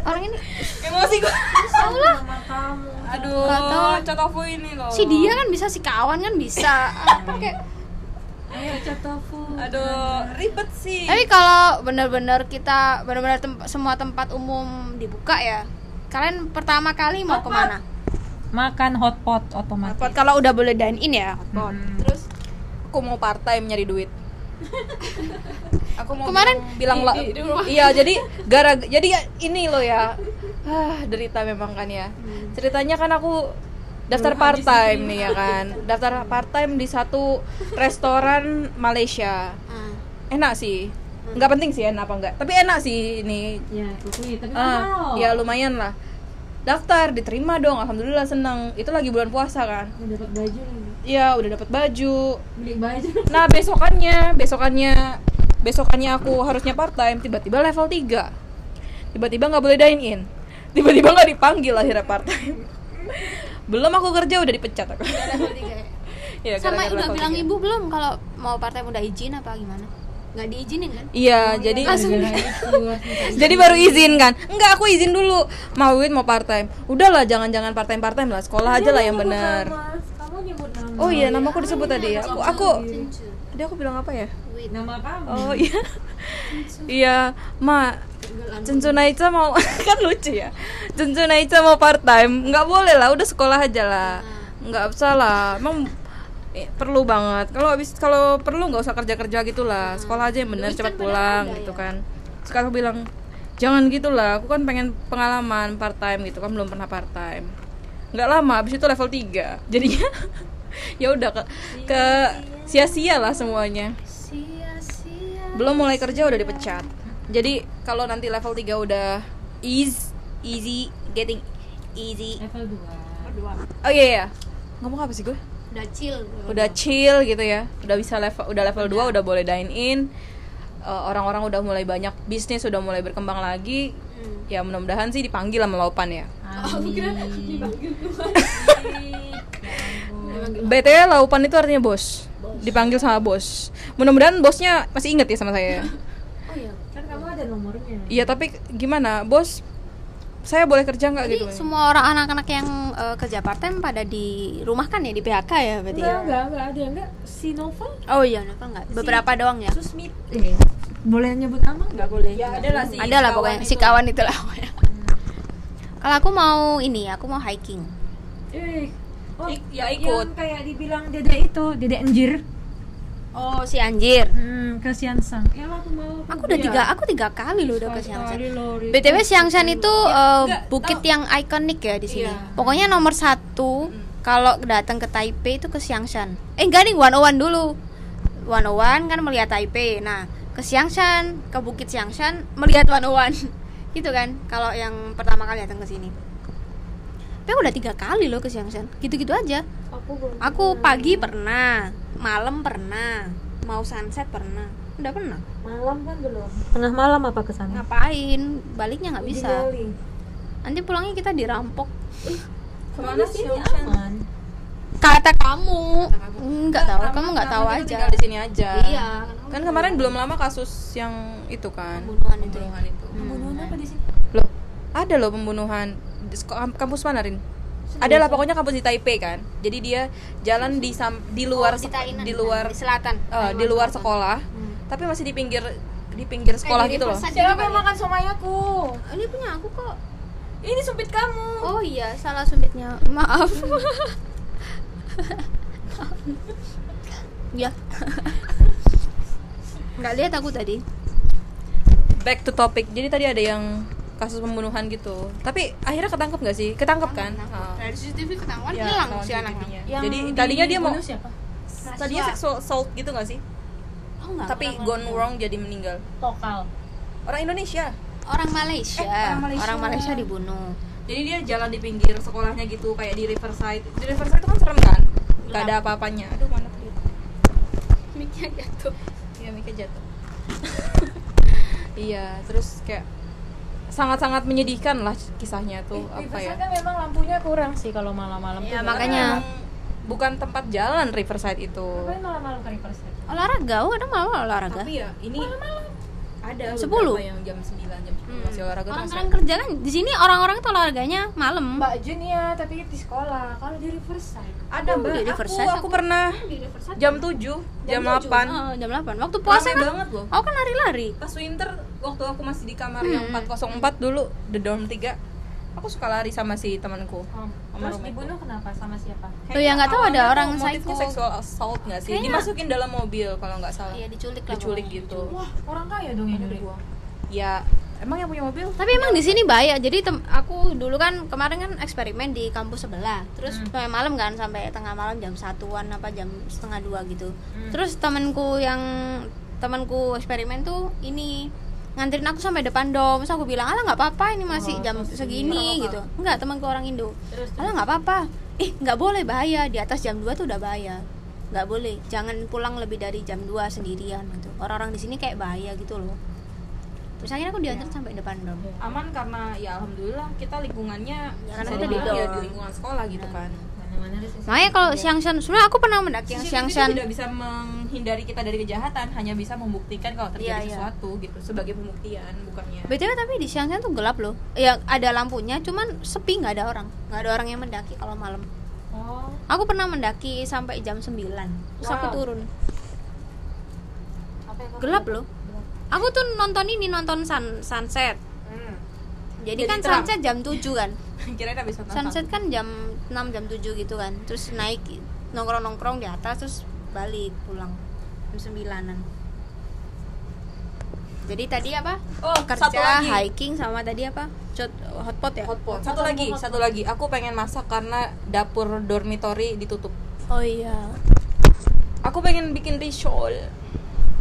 orang ini Emosi gua. Allah Sama kamu. Aduh, tahu. cokofu ini loh. si dia kan bisa si kawan kan bisa apa kayak Ayo cotofu. Aduh, ribet sih. tapi kalau benar-benar kita benar-benar tem- semua tempat umum dibuka ya kalian pertama kali mau ke mana Makan hotpot otomatis. Buat kalau udah boleh dine in ya Hmm. Terus aku mau part time nyari duit. Aku mau Kemarin bilang rumah. iya jadi gara jadi ya, ini loh ya. Ah derita memang kan ya. Ceritanya kan aku daftar part time nih ya kan. Daftar part time di satu restoran Malaysia. Ah. enak sih. Nggak penting sih enak apa enggak tapi enak sih ini. Ya tapi ah ya lumayan lah. Daftar diterima dong. Alhamdulillah senang. Itu lagi bulan puasa kan. Dapat baju lagi Iya udah dapat baju. Beli baju. Nah besokannya besokannya besokannya aku harusnya part time tiba-tiba level 3 tiba-tiba nggak boleh dine in. Tiba-tiba nggak dipanggil akhirnya part time belum aku kerja udah dipecat aku. Level ya? Iya, sama udah level bilang ibu belum kalau mau part time udah izin apa gimana? Nggak diizinin kan? Iya jadi langsung. Jadi baru izin kan? Enggak aku izin dulu. Mau Win mau part time udahlah jangan-jangan part time part time lah. Sekolah aja lah yang benar kamu nyebut nama. Oh iya nama aku disebut tadi ya. aku aku tadi aku bilang apa ya? Nama kamu oh iya. Iya ma Cencu Naica mau kan lucu ya. Cencu Naica mau part time. Nggak boleh lah udah sekolah aja lah. Nggak usah lah. Emang eh, perlu banget. Kalau habis kalau perlu nggak usah kerja kerja gitulah sekolah aja yang bener cepat kan pulang gitu ya. kan. Sekarang aku bilang jangan gitulah. Aku kan pengen pengalaman part time gitu. Kan belum pernah part time nggak lama habis itu level 3 jadinya ya udah ke ke sia-sia lah semuanya. Sia-sia. Belum mulai kerja udah dipecat. Jadi kalau nanti level 3 udah ease easy getting easy. Level 2 oh iya iya. Ngomong apa sih gue? Udah chill. Udah chill gitu ya. Udah bisa level udah level 2 udah boleh dine in. Eh, orang-orang udah mulai banyak bisnis udah mulai berkembang lagi Hmm. ya mudah-mudahan sih dipanggil sama Laupan ya. BTW Laupan itu artinya bos. Dipanggil sama bos. Mudah-mudahan bosnya masih inget ya sama saya. Oh iya. Kan kamu ada nomornya. Iya tapi gimana? Bos saya boleh kerja nggak gitu? semua orang anak-anak yang eh, kerja part time pada di rumah kan ya di PHK ya berarti enggak ya? enggak enggak ada enggak? Si Novel Oh iya, kenapa enggak? Beberapa doang ya. Susmit. Eh, boleh nyebut nama enggak boleh ya ada lah sih Ada lah pokoknya si kawan itu lah. pokoknya. Kalau aku mau ini, aku mau hiking. eh oh, Ik- ya ikut. yang kayak dibilang dede itu dede anjir Oh, si anjir. hmm, ke Siansang ya aku mau Aku udah tiga, aku tiga kali loh udah ke Siangsan. Sekali loh, Ri. BTW Siangsan itu eh, enggak, bukit yang ikonik ya di sini. Iya. Pokoknya nomor satu kalau datang ke Taipei itu ke Siangsan. Eh enggak nih 101 dulu. 101 kan melihat Taipei. Nah, ke Siangsan, ke Bukit Siangsan melihat 101. gitu kan kalau yang pertama kali datang ke sini. Tapi aku udah tiga kali loh ke Siangsan. Gitu-gitu aja. Aku belum. Aku pagi pernah, malam pernah, mau sunset pernah. Udah pernah. Malam kan belum. tengah malam apa ke sana Ngapain? Baliknya nggak bisa. Nanti pulangnya kita dirampok. ke mana sih aman Kata kamu. Enggak tahu, kamu nggak tahu aja. tinggal di sini aja Iya, kan kemarin belum lama kasus yang itu kan Pembunuhan itu. pembunuhan itu Pembunuhan apa di sini? loh ada loh pembunuhan kampus mana Rin? ada lah pokoknya kampus di Taipei kan jadi dia jalan di sam- di luar Oh, di Tainan, di luar di selatan. eh, Taiwan di luar sekolah Hmm. tapi masih di pinggir di pinggir sekolah di gitu loh Siapa yang ya? makan somai aku? Ini punya aku kok. ini sumpit kamu Oh iya, salah sumitnya. Maaf. ya. Nggak lihat aku tadi. back to topic jadi tadi ada yang kasus pembunuhan gitu tapi akhirnya ketangkep nggak sih ketangkep kan Ah. Dari CCTV ketahuan Ya, hilang si anak. CCTV-nya. Yang jadi tadinya dia mau siapa tadinya sexual assault gitu nggak sih Oh, enggak, tapi orang gone Malaysia. wrong jadi meninggal lokal orang Indonesia Orang Malaysia. Eh, orang Malaysia. Orang Malaysia dibunuh. Jadi dia jalan di pinggir sekolahnya gitu kayak di Riverside di Riverside itu kan serem kan nggak ada apa-apanya aduh mana tadi Miknya jatuh. iya miknya jatuh iya terus kayak sangat-sangat menyedihkan lah kisahnya tuh apa ya Riverside kan memang lampunya kurang sih kalau malam-malam Ya, tuh. makanya. Emang bukan tempat jalan Riverside itu Ngapain malam-malam ke Riverside Olahraga, oh ada malah olahraga. tapi ya ini ada Sepuluh? yang jam 9 jam 10 Hmm. masih olahraga tuh Orang-orang kerja kan di sini orang-orang itu olahraganya malam. Mbak Jun ya, tapi di sekolah. Kalau di Riverside. ada Oh, mbak di aku, Riverside aku pernah Di Riverside. jam 7 jam, 8 Oh, jam 8. Waktu puasa Rame kan? banget loh Oh kan lari-lari. pas winter waktu aku masih di kamar Hmm. yang 404 dulu the dorm 3 aku suka lari sama si temanku oh. Sama terus dibunuh kenapa sama siapa Tuh, ya nggak tahu ada orang motifnya psycho. seksual assault nggak sih Kayaknya- dimasukin dalam mobil kalau nggak salah Iya diculik lah. diculik pokoknya. gitu wah orang kaya dong yang nyulik ya emang yang punya mobil Tapi emang di sini bahaya. Jadi tem- aku dulu kan kemarin kan eksperimen di kampus sebelah. Terus Hmm. sampai malam kan sampai tengah malam jam satuan apa jam setengah dua gitu. Hmm. Terus temenku yang temanku eksperimen tuh ini nganterin aku sampai depan dom. Terus aku bilang alah nggak apa-apa ini masih jam segini gitu. Nggak temanku orang Indo. Alah nggak apa-apa. Ih nggak boleh bahaya di atas jam 2 tuh udah bahaya. Nggak boleh jangan pulang lebih dari jam 2 sendirian gitu. Orang-orang di sini kayak bahaya gitu loh. Terus akhirnya aku diantar sampai depan dom. Aman karena ya alhamdulillah kita lingkungannya Ya, karena kita di ya, di lingkungan sekolah gitu kan makanya kalau siang-siang sebenarnya aku pernah mendaki yang CCTV siang-siang tidak bisa menghindari kita dari kejahatan hanya bisa membuktikan kalau terjadi Iya, iya. sesuatu gitu sebagai pembuktian bukannya. Btw tapi di siang-siang tuh gelap loh. Ya ada lampunya cuman sepi nggak ada orang. Nggak ada orang yang mendaki kalau malam. Oh. Aku pernah mendaki sampai jam 9 terus aku Wow. turun. Gelap loh. Aku tuh nonton ini nonton sun, sunset. Hmm. jadi, Jadi kan terang. sunset jam 7 kan. Kirain habis nonton sunset kan jam 6 jam 7 gitu kan. Terus naik nongkrong nongkrong di atas terus balik pulang. Jam 9an jadi tadi apa? Oh kerja satu lagi. hiking sama tadi apa? Cot, hotpot ya? Hotpot. Satu lagi satu lagi. Aku pengen masak karena dapur dormitory ditutup. Oh iya. Aku pengen bikin risol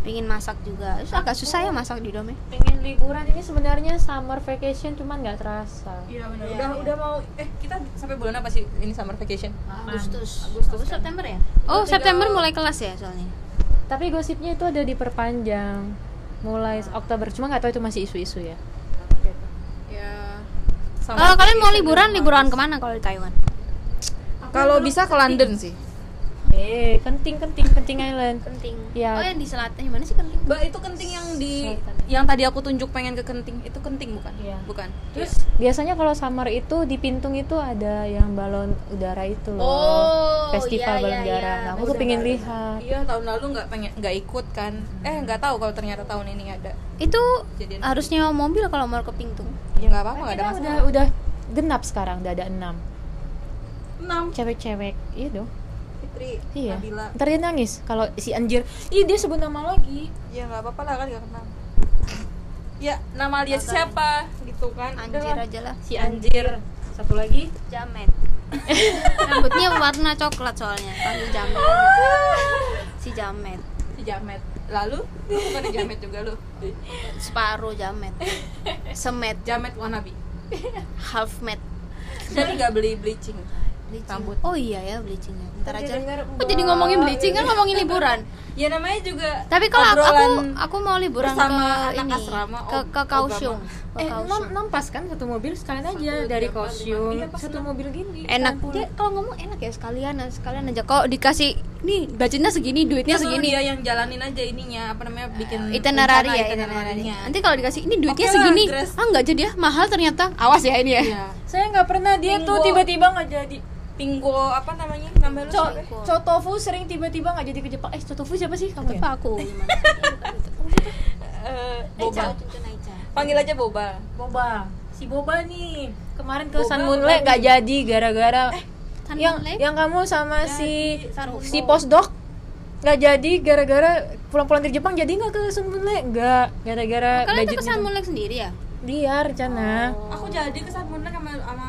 pingin masak juga. Terus agak susah ya masak di dom ya pengen liburan. Ini sebenarnya summer vacation cuman nggak terasa. Iya benar. Iya, udah iya. udah mau eh kita sampai bulan apa sih ini summer vacation? Agustus. Agustus Agustus. Kan? September ya? Oh September mulai kelas ya soalnya. Tapi gosipnya itu ada diperpanjang. Mulai Oktober. Cuma nggak tahu itu masih isu-isu ya. Ya kalau kalian mau liburan liburan ke mana kalau di Taiwan? Kalau bisa ke London sih eh kenting kenting kenting island penting Ya. oh yang di selatan yang mana sih penting Mbak itu kenting yang di Selatan. yang tadi aku tunjuk pengen ke kenting itu kenting bukan? Iya. Bukan. terus biasanya kalau summer itu di Pintung itu ada yang balon udara itu loh Oh, festival iya, balon iya, udara iya. nah, aku tuh pengen lihat Iya tahun lalu nggak pengen nggak ikut kan? Eh nggak tahu kalau ternyata tahun ini ada. itu Kejadian. harus nyewa mobil kalau mau ke Pintung Ya nggak apa-apa nggak ada masalah. udah udah genap sekarang udah ada enam enam. cewek-cewek iya dong Fitri, iya. Nabila. ntar dia nangis kalau si anjir. Iya dia sebut nama lagi. Ya nggak apa-apa lah kan nggak kenal. Ya nama dia siapa? Gitu kan? anjir Udahlah. aja lah. Si anjir. Satu lagi? Jamet. Rambutnya warna coklat soalnya. Panggil jamet. Si jamet. Si Jamet. Lalu? Lu bukan di Jamet juga lu. separuh jamet. Semet. Jamet wannabe. half met. Jadi nggak beli bleaching. Bleaching. Rambut. oh iya ya bleachingnya ntar aja. kok jadi ngomongin bleaching? Kan ngomongin liburan. Ya namanya juga tapi kalau aku, aku mau liburan bersama ke anak ini asrama, ke ke Kaohsiung. Eh nom nampas kan satu mobil sekalian aja Satu, dari Kaohsiung. Iya, pas satu enam. mobil gini. Enak. Sekalian dia kalau ngomong enak ya sekalian sekalian aja. Kok dikasih nih budgetnya segini duitnya segini. dia yang jalanin aja ininya apa namanya bikin itinerary rencana ya itinerary itinerary-nya. nanti kalau dikasih ini duitnya Oke lah, segini. Grace. ah nggak jadi ya mahal ternyata. Awas ya ini ya. Iya. saya nggak pernah dia tuh tiba-tiba nggak jadi Pinggo apa namanya? Nama lu Co siapa? Cotofu sering tiba-tiba nggak jadi ke Jepang eh Cotofu siapa sih kamu ya? apa aku gimana Eh, Boba. Panggil aja Boba. Boba si Boba nih kemarin ke Boba San Munle nggak jadi gara-gara San yang Munle? yang kamu sama si Saruko. si postdoc nggak jadi gara-gara pulang-pulang dari Jepang jadi nggak ke San Munle nggak gara-gara kalian tuh budgetnya kesan tuh. mulai sendiri ya dia rencana Aku jadi ke San Munle sama sama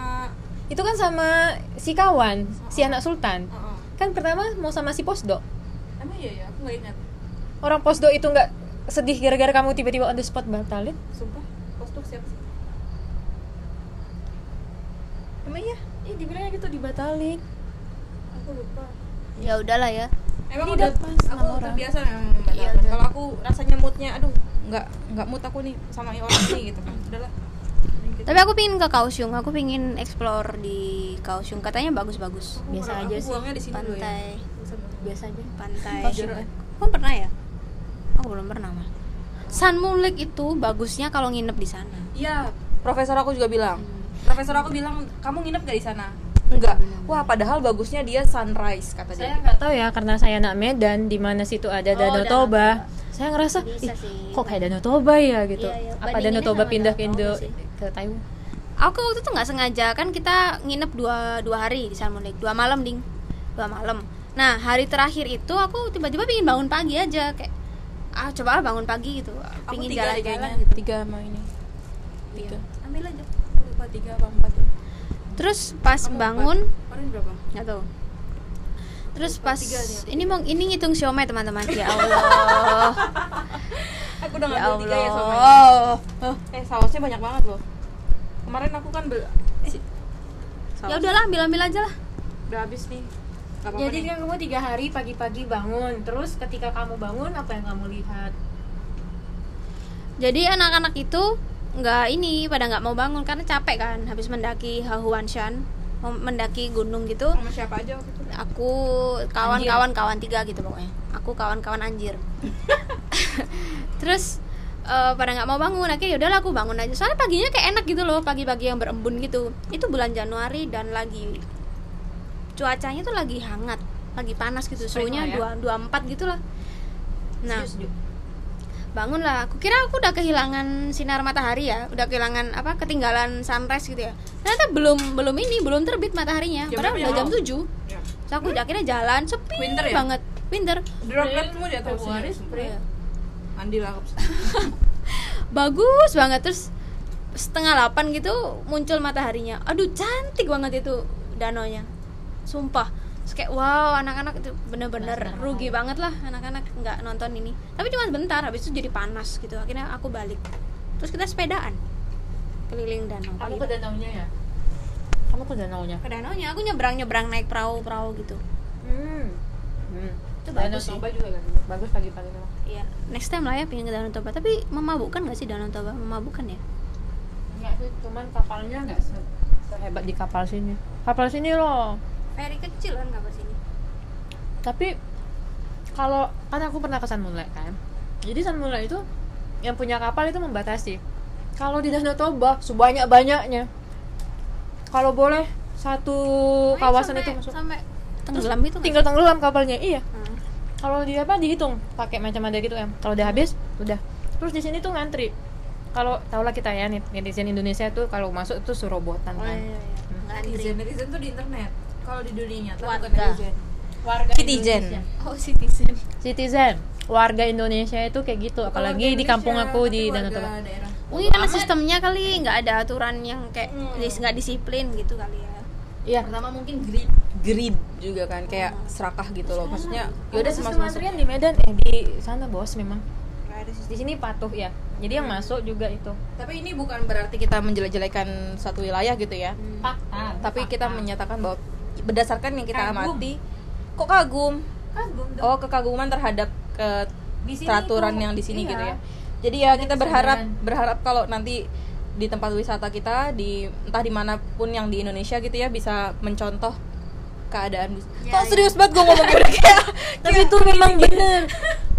itu kan sama si kawan si anak sultan Heeh. kan pertama mau sama si postdoc Emang iya ya, aku nggak ingat. orang postdoc itu nggak sedih gara-gara kamu tiba-tiba on the spot batalin Sumpah, postuk siapa sih? Emang iya? Ih, dibilangnya gitu dibatalin Aku lupa. ya udahlah ya Emang Tidak udah pas aku sama orang. terbiasa memang Iya, membatalkan. udah. Kalau aku rasanya moodnya, aduh, nggak nggak mood aku nih sama orang ini gitu kan. Udahlah. Tapi aku pingin ke Kaohsiung aku pingin explore di Kaohsiung katanya bagus-bagus Biasa aja sih. di sini ya. pantai biasa aja pantai kamu pernah ya aku belum pernah mah San Munlik itu bagusnya kalau nginep di sana Iya, profesor aku juga bilang. Hmm. Profesor aku bilang, "Kamu nginep gak di sana?" Enggak. Wah, padahal bagusnya dia sunrise kata saya dia. nggak tahu ya karena saya anak Medan di mana situ ada Oh, Danau Danau Toba saya ngerasa Bisa ih sih. kok kayak Danau Toba ya gitu Iya, iya. apa Danau Toba pindah ke Indo ke Taiwan aku waktu itu nggak sengaja kan kita nginep dua dua hari di San Munlik dua malam ding dua malam nah hari terakhir itu aku tiba-tiba pingin bangun pagi aja kayak ah coba ah bangun pagi gitu Aku pingin tiga jalan-jalan kayaknya. gitu Tiga sama ini. Iya. Tiga. ambil aja lupa tiga apa empat ya. terus pas Kamu bangun empat. Kemarin berapa? nggak tahu terus pas ini mau ini ngitung siomay teman-teman. Ya Allah. Aku udah ya ngambil tiga ya sama Allah. Eh sausnya banyak banget loh. Kemarin aku kan bel saus. ya udahlah ambil ambil aja lah. Udah habis nih. Gak apa-apa Jadi nih. kan kamu tiga hari pagi-pagi bangun, terus ketika kamu bangun apa yang kamu lihat? jadi anak-anak itu nggak ini pada nggak mau bangun karena capek kan. Habis mendaki Hahuanshan mendaki gunung gitu. Sama siapa aja waktu itu? Aku kawan-kawan kawan tiga gitu pokoknya. Aku kawan-kawan anjir. Terus eh, pada nggak mau bangun akhirnya yaudahlah aku bangun aja. Soalnya paginya kayak enak gitu loh pagi-pagi yang berembun gitu. Itu bulan Januari dan lagi cuacanya tuh lagi hangat lagi panas gitu. Suhunya ya. dua dua empat gitu lah nah Serius, Ju? bangun lah aku kira aku udah kehilangan sinar matahari ya. Udah kehilangan apa ketinggalan sunrise gitu ya. Ternyata belum belum ini belum terbit mataharinya. Jam padahal berapa udah ya? jam 7 Ya. Terus aku akhirnya jalan sepi Winter ya? banget. Winter Dropletmu di atas Februari, sini Iya. Mandi lah bagus banget. Terus setengah delapan gitu muncul mataharinya. Aduh cantik banget itu danaunya sumpah. Terus kayak wow anak-anak itu bener-bener rugi banget lah anak-anak nggak nonton ini. Tapi cuma sebentar habis itu jadi panas gitu. Akhirnya aku balik. Terus kita sepedaan. Keliling danau. Kamu Pagi- ke danaunya ya? Kamu ke danaunya? ke danaunya aku nyebrang nyebrang naik perahu perahu gitu Hmm. Hmm. Itu Danau bagus sih. Toba juga kan? Bagus pagi-pagi memang. iya next time lah ya pengen ke danau toba tapi memabukkan gak sih danau toba memabukkan ya Enggak sih, cuman kapalnya enggak se sehebat di kapal sini. Kapal sini loh. ferry kecil kan kapal sini Tapi kalau kan aku pernah ke San Mulai kan. Jadi San Mulai itu yang punya kapal itu membatasi. Kalau di Danau Toba sebanyak-banyaknya. Kalau boleh satu kawasan sampai, itu masuk. sampai tenggelam nggak Tinggal tenggelam kapalnya. Iya. Hmm. Kalau di apa dihitung pakai macam ada gitu em. Kalau udah habis, udah. Terus di sini tuh ngantri. Kalau tau lah kita ya nih netizen Indonesia tuh kalau masuk tuh suruh robotan Oh, kan. iya, iya. Ngantri. Netizen, netizen tuh di internet Kalau di dunia nyata bukan Warga. netizen Warga Citizen. Indonesia. Oh citizen. Citizen. Warga Indonesia itu kayak gitu, apalagi di kampung aku di Danau warga Toba. daerah. Mungkin karena sistemnya kali nggak ada aturan yang kayak dis- nggak disiplin gitu kali ya. Iya. Pertama mungkin greed Greed juga kan Kayak serakah gitu loh Maksudnya yaudah Udah sistem masuk antrian di Medan eh di sana bos memang. Nggak ada sistem. Di sini patuh ya. Jadi yang masuk juga itu. Tapi ini bukan berarti kita menjelek-jelekan suatu wilayah gitu ya Fakta. Tapi kita menyatakan bahwa Berdasarkan yang kita Kagum. amati Kok kagum? kagum dong. Oh kekaguman terhadap ke Di sini peraturan yang di sini iya. gitu ya. Jadi ya kita berharap berharap kalau nanti di tempat wisata kita di entah di mana pun yang di Indonesia gitu ya bisa mencontoh keadaan bis- Ya, Kok ya. serius banget gue ngomong kayak Tapi itu memang bener.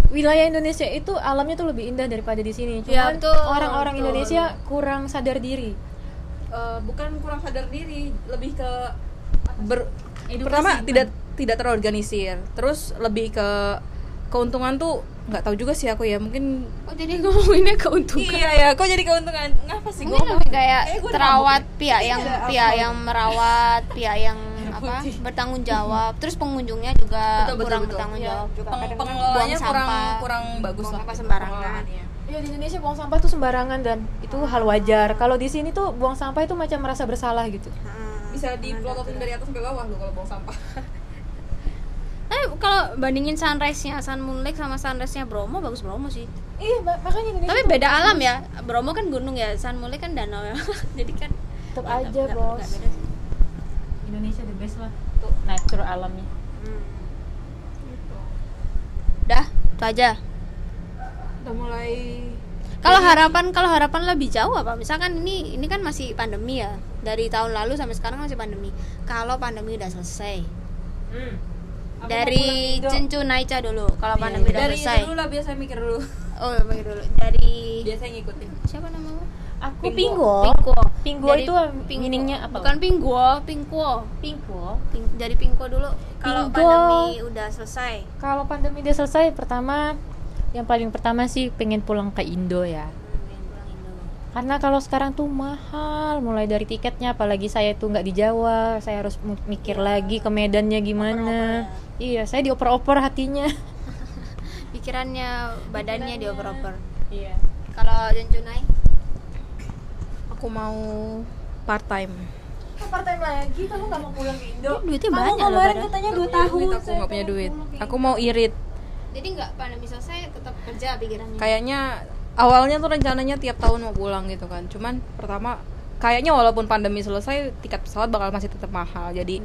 Wilayah Indonesia itu alamnya tuh lebih indah daripada di sini. Ya, Cuman betul, orang-orang. Indonesia kurang sadar diri. eh, bukan kurang sadar diri, lebih ke ber Edukasi, pertama kan? tidak tidak terorganisir. Terus lebih ke keuntungan tuh nggak tahu juga sih aku ya mungkin Oh jadi ngomonginnya keuntungan. iya ya kok jadi keuntungan ngapa sih Mungkin gua lebih kayak gua terawat pihak yang ada pihak yang merawat, pihak yang apa bertanggung jawab. Terus pengunjungnya juga Betul, betul, kurang betul. bertanggung Iya. jawab juga. Peng- pengelolanya kurang sampah. kurang bagus buang lah sampah sembarangan. Ya di Indonesia buang sampah tuh sembarangan dan itu hal wajar. Kalau di sini tuh buang sampah itu macam merasa bersalah gitu. Hmm. bisa diplototin dari atas sampai bawah lo kalau buang sampah Eh kalau bandingin sunrise-nya Sun Moon Lake sama sunrise-nya Bromo bagus Bromo sih. Iya, ma- makanya Indonesia Tapi beda alam ya. Bromo kan gunung ya, Sun Moon Lake kan danau ya. Jadi kan nggak- aja, nggak- Bos. nggak beda sih. Indonesia the best lah. Tuh nature alamnya. Hmm. Dah, itu aja. udah mulai Kalau harapan kalau harapan lebih jauh apa? Misalkan ini ini kan masih pandemi ya. Dari tahun lalu sampai sekarang masih pandemi. Kalau pandemi udah selesai. Hmm. Dari Cencu Naica dulu. Kalau pandemi udah dari selesai. itu dulu lah biasa mikir dulu Oh, mikir dulu. Dari biasa ngikutin siapa namanya? Aku. Pingko. Pinggo Dari itu meaningnya apa? Bukan Pinggo, Pingko. Pinggo. Ping- dari Pingko dulu. Kalau pandemi udah selesai. Kalau pandemi udah selesai, pertama yang paling pertama sih pengen pulang ke Indo ya. Hmm, pengen pulang Indo. Karena kalau sekarang tuh mahal, mulai dari tiketnya, apalagi saya tuh nggak di Jawa, saya harus mikir lagi ke Medannya gimana. Iya, saya dioper-oper hatinya. Pikirannya, badannya dioper-oper. Iya. Kalau Jencunai aku mau part time Kok part time lagi? Kamu gak mau pulang ke Indo? duitnya Kamu banyak loh kemarin katanya 2 Duit, tahun. aku nggak punya duit aku mau irit jadi nggak pandemi selesai tetap kerja pikirannya kayaknya awalnya tuh rencananya tiap tahun mau pulang gitu kan. Cuman pertama kayaknya walaupun pandemi selesai tiket pesawat bakal masih tetap mahal. Jadi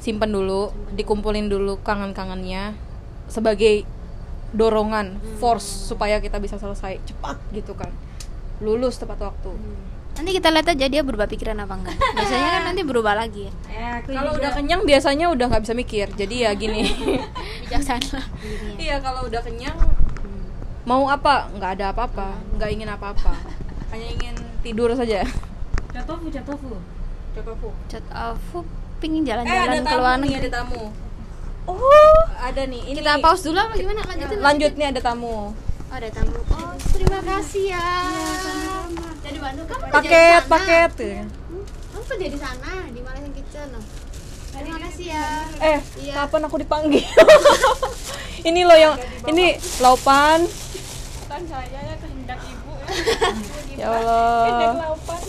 simpen dulu dikumpulin dulu kangen-kangennya sebagai dorongan force supaya kita bisa selesai cepat gitu kan. Lulus tepat waktu. Nanti kita lihat aja dia berubah pikiran apa enggak. Biasanya kan nanti berubah lagi ya. Ya, kalau udah kenyang biasanya udah nggak bisa mikir. Jadi ya gini. Bijaksana. Iya kalau udah kenyang mau apa? Nggak ada apa-apa. Nggak ingin apa-apa. Hanya ingin tidur saja. Jatofu. Coba Cat aku pingin Eh jalan-jalan ke tamu luar negeri. ada tamu. oh! Ada nih. Ini kita pause dulu apa gimana? Lanjutin Lanjut nih ada tamu. oh ada tamu. Oh terima kasih ya. Dari Bandung kamu Paket, paket. kamu kerja di sana? Di Malaysian Kitchen? Loh terima kasih ya. Eh, Iya. kapan aku dipanggil? ini loh yang ini laupan. Kan saya ya kehendak ibu. Ya Allah. Laupan.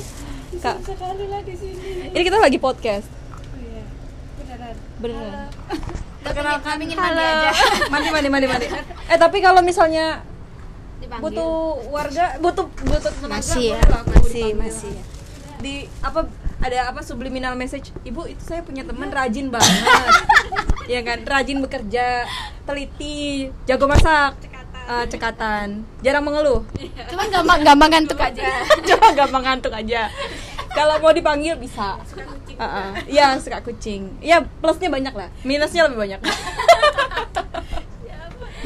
Kak, Sekali lah di sini. ini kita lagi podcast. Oh iya. Beneran. Beneran. perkenalkan ingin mandi aja mandi mandi mandi mandi. Eh, tapi kalau misalnya dipanggil butuh warga, butuh butuh tenaga masih ya masih masih ya. di apa ada apa subliminal message ibu itu saya punya teman rajin banget ya kan rajin bekerja teliti jago masak eh, cekatan. Jarang mengeluh. Cuman gampang gampang ngantuk aja cuma gampang ngantuk aja. Kalau mau dipanggil bisa. Heeh. Iya suka kucing. Iya plusnya banyak lah. Minusnya lebih banyak.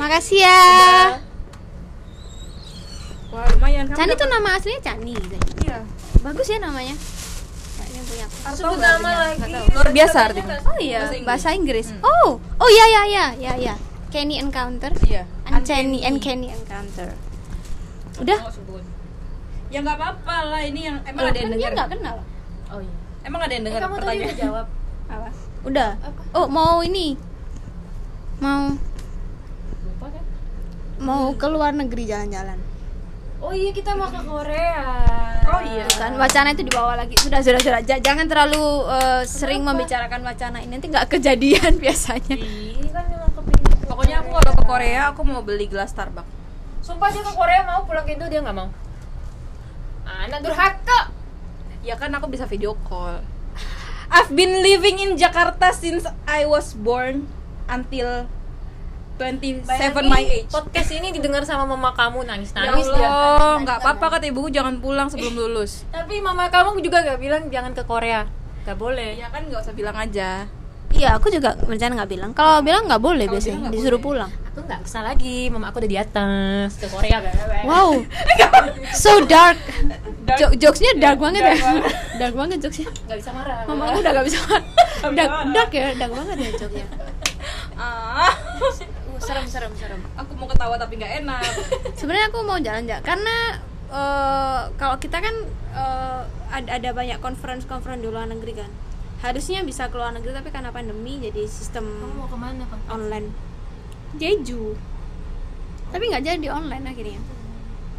Makasih ya. Wah lumayan. Kamu Cani tuh nama aslinya Cani iya. Bagus ya namanya. Kayaknya punya aku. Atau nama lagi. Luar biasa artinya. Oh iya Bahasa Inggris. bahasa Inggris. Hmm. oh oh iya iya iya iya iya. Kenny Encounter. Iya Uncanny and Kenny Encounter. Udah? Sebut. ya nggak apa-apa lah ini yang emang Loh, ada yang dia dengar nggak kenal? Oh iya. emang ada yang dengar kamu tadi pertanyaan? udah jawab. apa? Udah. Oh mau ini. Mau. Lupa kan? mau ke luar negeri jalan-jalan. Oh iya kita mau ke Korea. Oh iya. Kan wacana itu dibawa lagi. Sudah sudah sudah. Ja- jangan terlalu uh, sering membicarakan wacana ini. Nanti nggak kejadian biasanya. Ini kan memang kepingin. Pokoknya aku Korea aku mau beli gelas Starbucks. Sumpah dia ke Korea mau pulang ke Indo dia nggak mau. Anak durhaka. Ya kan aku bisa video call. I've been living in Jakarta since I was born until 27 my age. Podcast ini didengar sama mama kamu nangis Ya. Allah, nggak apa-apa kata ibuku jangan pulang sebelum lulus. Tapi mama kamu juga gak bilang jangan ke Korea. Gak boleh. Ya kan nggak usah bilang aja. iya aku juga rencana nggak bilang kalau bilang nggak boleh biasanya disuruh boleh. pulang Aku nggak kesal lagi. Mama aku udah di atas. Ke Korea wow. So dark, Jo- jokesnya dark banget ya? dark banget jokesnya. Gak bisa marah. mama aku udah gak bisa dark, dark ya? Dark banget ya jokesnya. Ah, Uh, serem serem serem. Aku mau ketawa tapi nggak enak. sebenarnya aku mau jalan-jalan. Karena eh, kalau kita kan eh, ada ada banyak conference conference di luar negeri kan. Harusnya bisa ke luar negeri tapi karena pandemi jadi sistem Kamu mau ke mana kan? online Jeju. Tapi nggak jadi online akhirnya.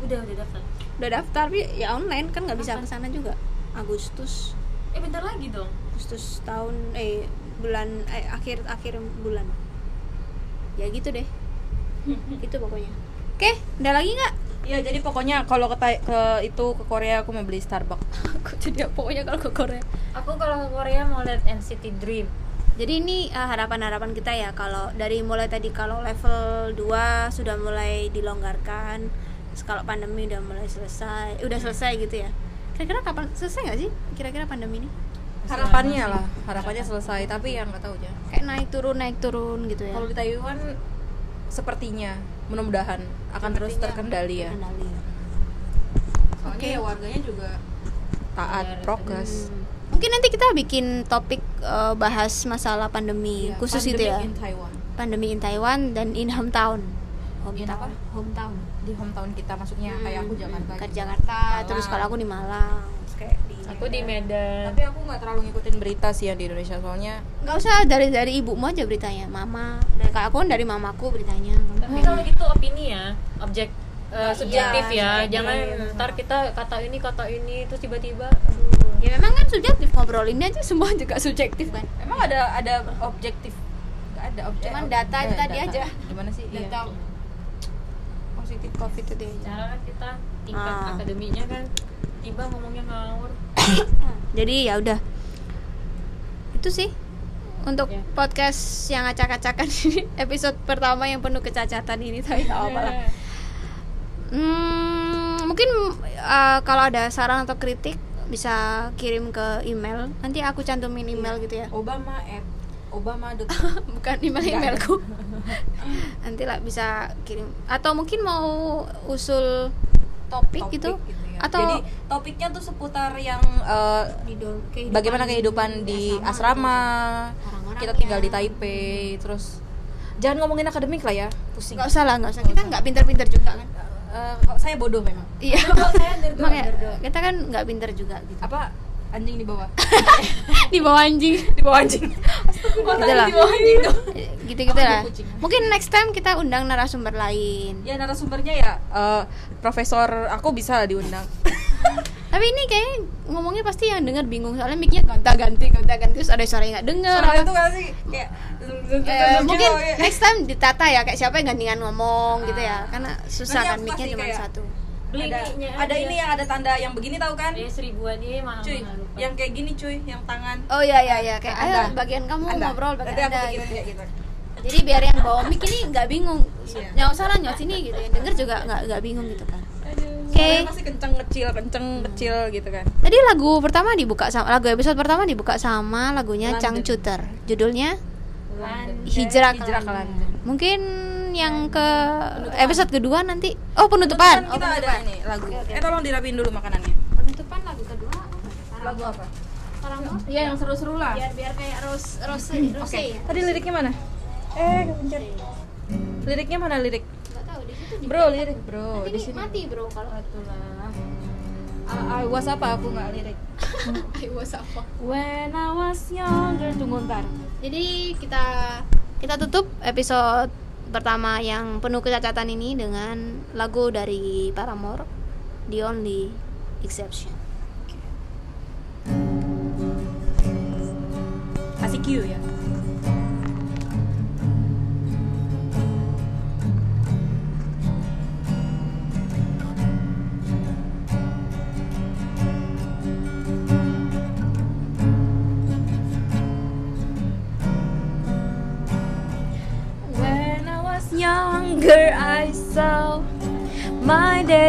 Udah udah daftar. udah daftar tapi ya online kan nggak bisa. Ke sana juga? Agustus. Eh bentar lagi dong. Agustus tahun eh bulan eh akhir akhir bulan. Ya gitu deh. Itu pokoknya. Oke udah lagi nggak? Ya jadi pokoknya kalau ke, ke itu ke Korea aku mau beli Starbucks. aku jadi pokoknya kalau ke Korea? Aku kalau ke Korea mau lihat NCT Dream. Jadi ini eh, harapan-harapan kita ya kalau dari mulai tadi kalau level 2 sudah mulai dilonggarkan terus kalau pandemi udah mulai selesai eh, udah selesai gitu ya kira-kira kapan selesai nggak sih kira-kira pandemi ini Harapannya lah, harapannya selesai tapi yang nggak tahu aja. kayak naik turun naik turun gitu ya Kalau di Taiwan sepertinya mudah-mudahan akan terus terkendali ya. Kendali. Soalnya Oke. ya warganya juga taat prokes. Hmm. Mungkin nanti kita bikin topik eh, bahas masalah pandemi Iya, khusus pandemic itu ya. in Taiwan. Pandemi in Taiwan dan in hometown. In Hometown. apa? Hometown. Di hometown kita maksudnya kayak aku Hmm, Jakarta. Ke gitu. Jakarta, Malang. terus kalau aku di Malang. Terus kayak di Aku di Medan. Tapi aku nggak terlalu ngikutin berita sih yang di Indonesia soalnya nggak usah dari dari ibumu aja beritanya, mama. Dan kalau aku kan dari mamaku beritanya. Tapi kalau gitu opini ya, objek eh, subjektif Iya, ya jangan subjektif. ntar kita kata ini kata ini terus tiba-tiba aduh ya memang kan subjektif ngobrolinnya aja semua juga subjektif kan Emang ada ada objektif? Gak ada objek. Cuman data itu tadi aja. Gimana sih? Iya. Data positif covid itu dia cara kan kita tingkat Ah. akademinya kan tiba ngomongnya ngawur jadi ya udah itu sih untuk Ya. podcast yang acak-acakan ini episode pertama yang penuh kecacatan ini tapi nggak apa lah Hmm, mungkin uh, kalau ada saran atau kritik bisa kirim ke email. Nanti aku cantumin email gitu ya. Obama at Obama bukan email emailku. nanti lah bisa kirim. Atau mungkin mau usul topik, gitu, ya. atau Jadi topiknya tuh seputar yang Hidup- kehidupan bagaimana kehidupan di asrama, Orang-orangnya. kita tinggal di Taipei, terus jangan ngomongin akademik lah ya, pusing. nggak usah lah nggak usah. Kita nggak pinter-pinter juga kan Eh, kok saya bodoh memang. iya makanya kita kan nggak pinter juga gitu Apa anjing di bawah? di bawah anjing di bawah anjing. gitu lah di bawah anjing tuh. gitu gitu Apa lah kucing? mungkin next time kita undang narasumber lain Ya narasumbernya ya eh, profesor aku bisa diundang. tapi ini kayaknya ngomongnya pasti yang denger bingung soalnya mic-nya gonta-ganti gonta-ganti terus ada suara yang nggak denger Suara itu kan sih kayak Eh, mungkin gitu, ya. next time ditata ya kayak siapa yang gantian ngomong gitu ya karena susah kan kasih cuma kayak- satu ada, ada ini yang ada tanda yang begini tahu kan? ya seribuan ini mahal Cuy, mahal lupa. yang kayak gini cuy, yang tangan. oh iya iya iya kayak ayo Anda. bagian kamu Anda. ngobrol bagian Nanti anda gitu. kayak gitu. jadi biar yang bawa mic ini nggak bingung Iya. nyawa sana nyawa sini gitu yang denger juga nggak nggak bingung gitu kan oke Suaranya pasti kenceng kecil, kenceng kecil gitu kan. tadi lagu pertama dibuka sama lagu episode pertama dibuka sama lagunya London. Changcuter judulnya London. Hijrah ke Hijrah ke London. London. mungkin yang ke episode kedua nanti oh penutupan Kan kita oh, ada ini lagu. Oke, oke. Eh tolong dirapiin dulu makanannya. penutupan lagu kedua Lagu apa? Paramore Iya yang seru-seru lah. biar biar kayak rose rose Oke. rose ya Tadi liriknya mana? Eh, kepencet. Liriknya mana lirik? Bro, lirik bro. nanti Di sini. mati bro kalau Itulah. I, I was apa aku nggak lirik. I was apa When I was younger, tunggu ntar. jadi kita kita tutup episode pertama yang penuh kecacatan ini dengan lagu dari Paramore The Only Exception Kasih Q ya.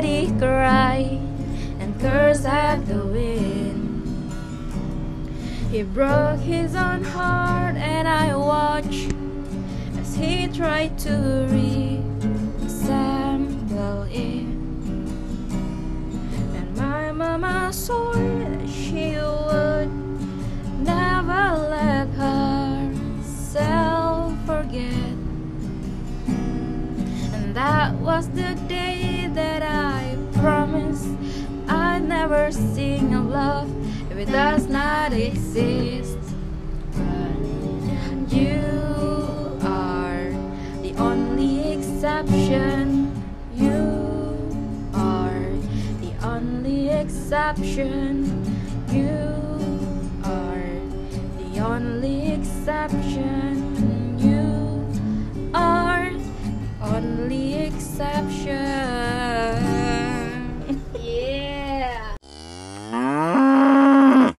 Daddy cry and curse at the wind. He broke his own heart, and I watched as he tried to reassemble it. And my mama swore that she would never let herself forget. And that was the never sing a love if it does not exist. You are the only exception. You are the only exception. You are the only exception. You are the only exception.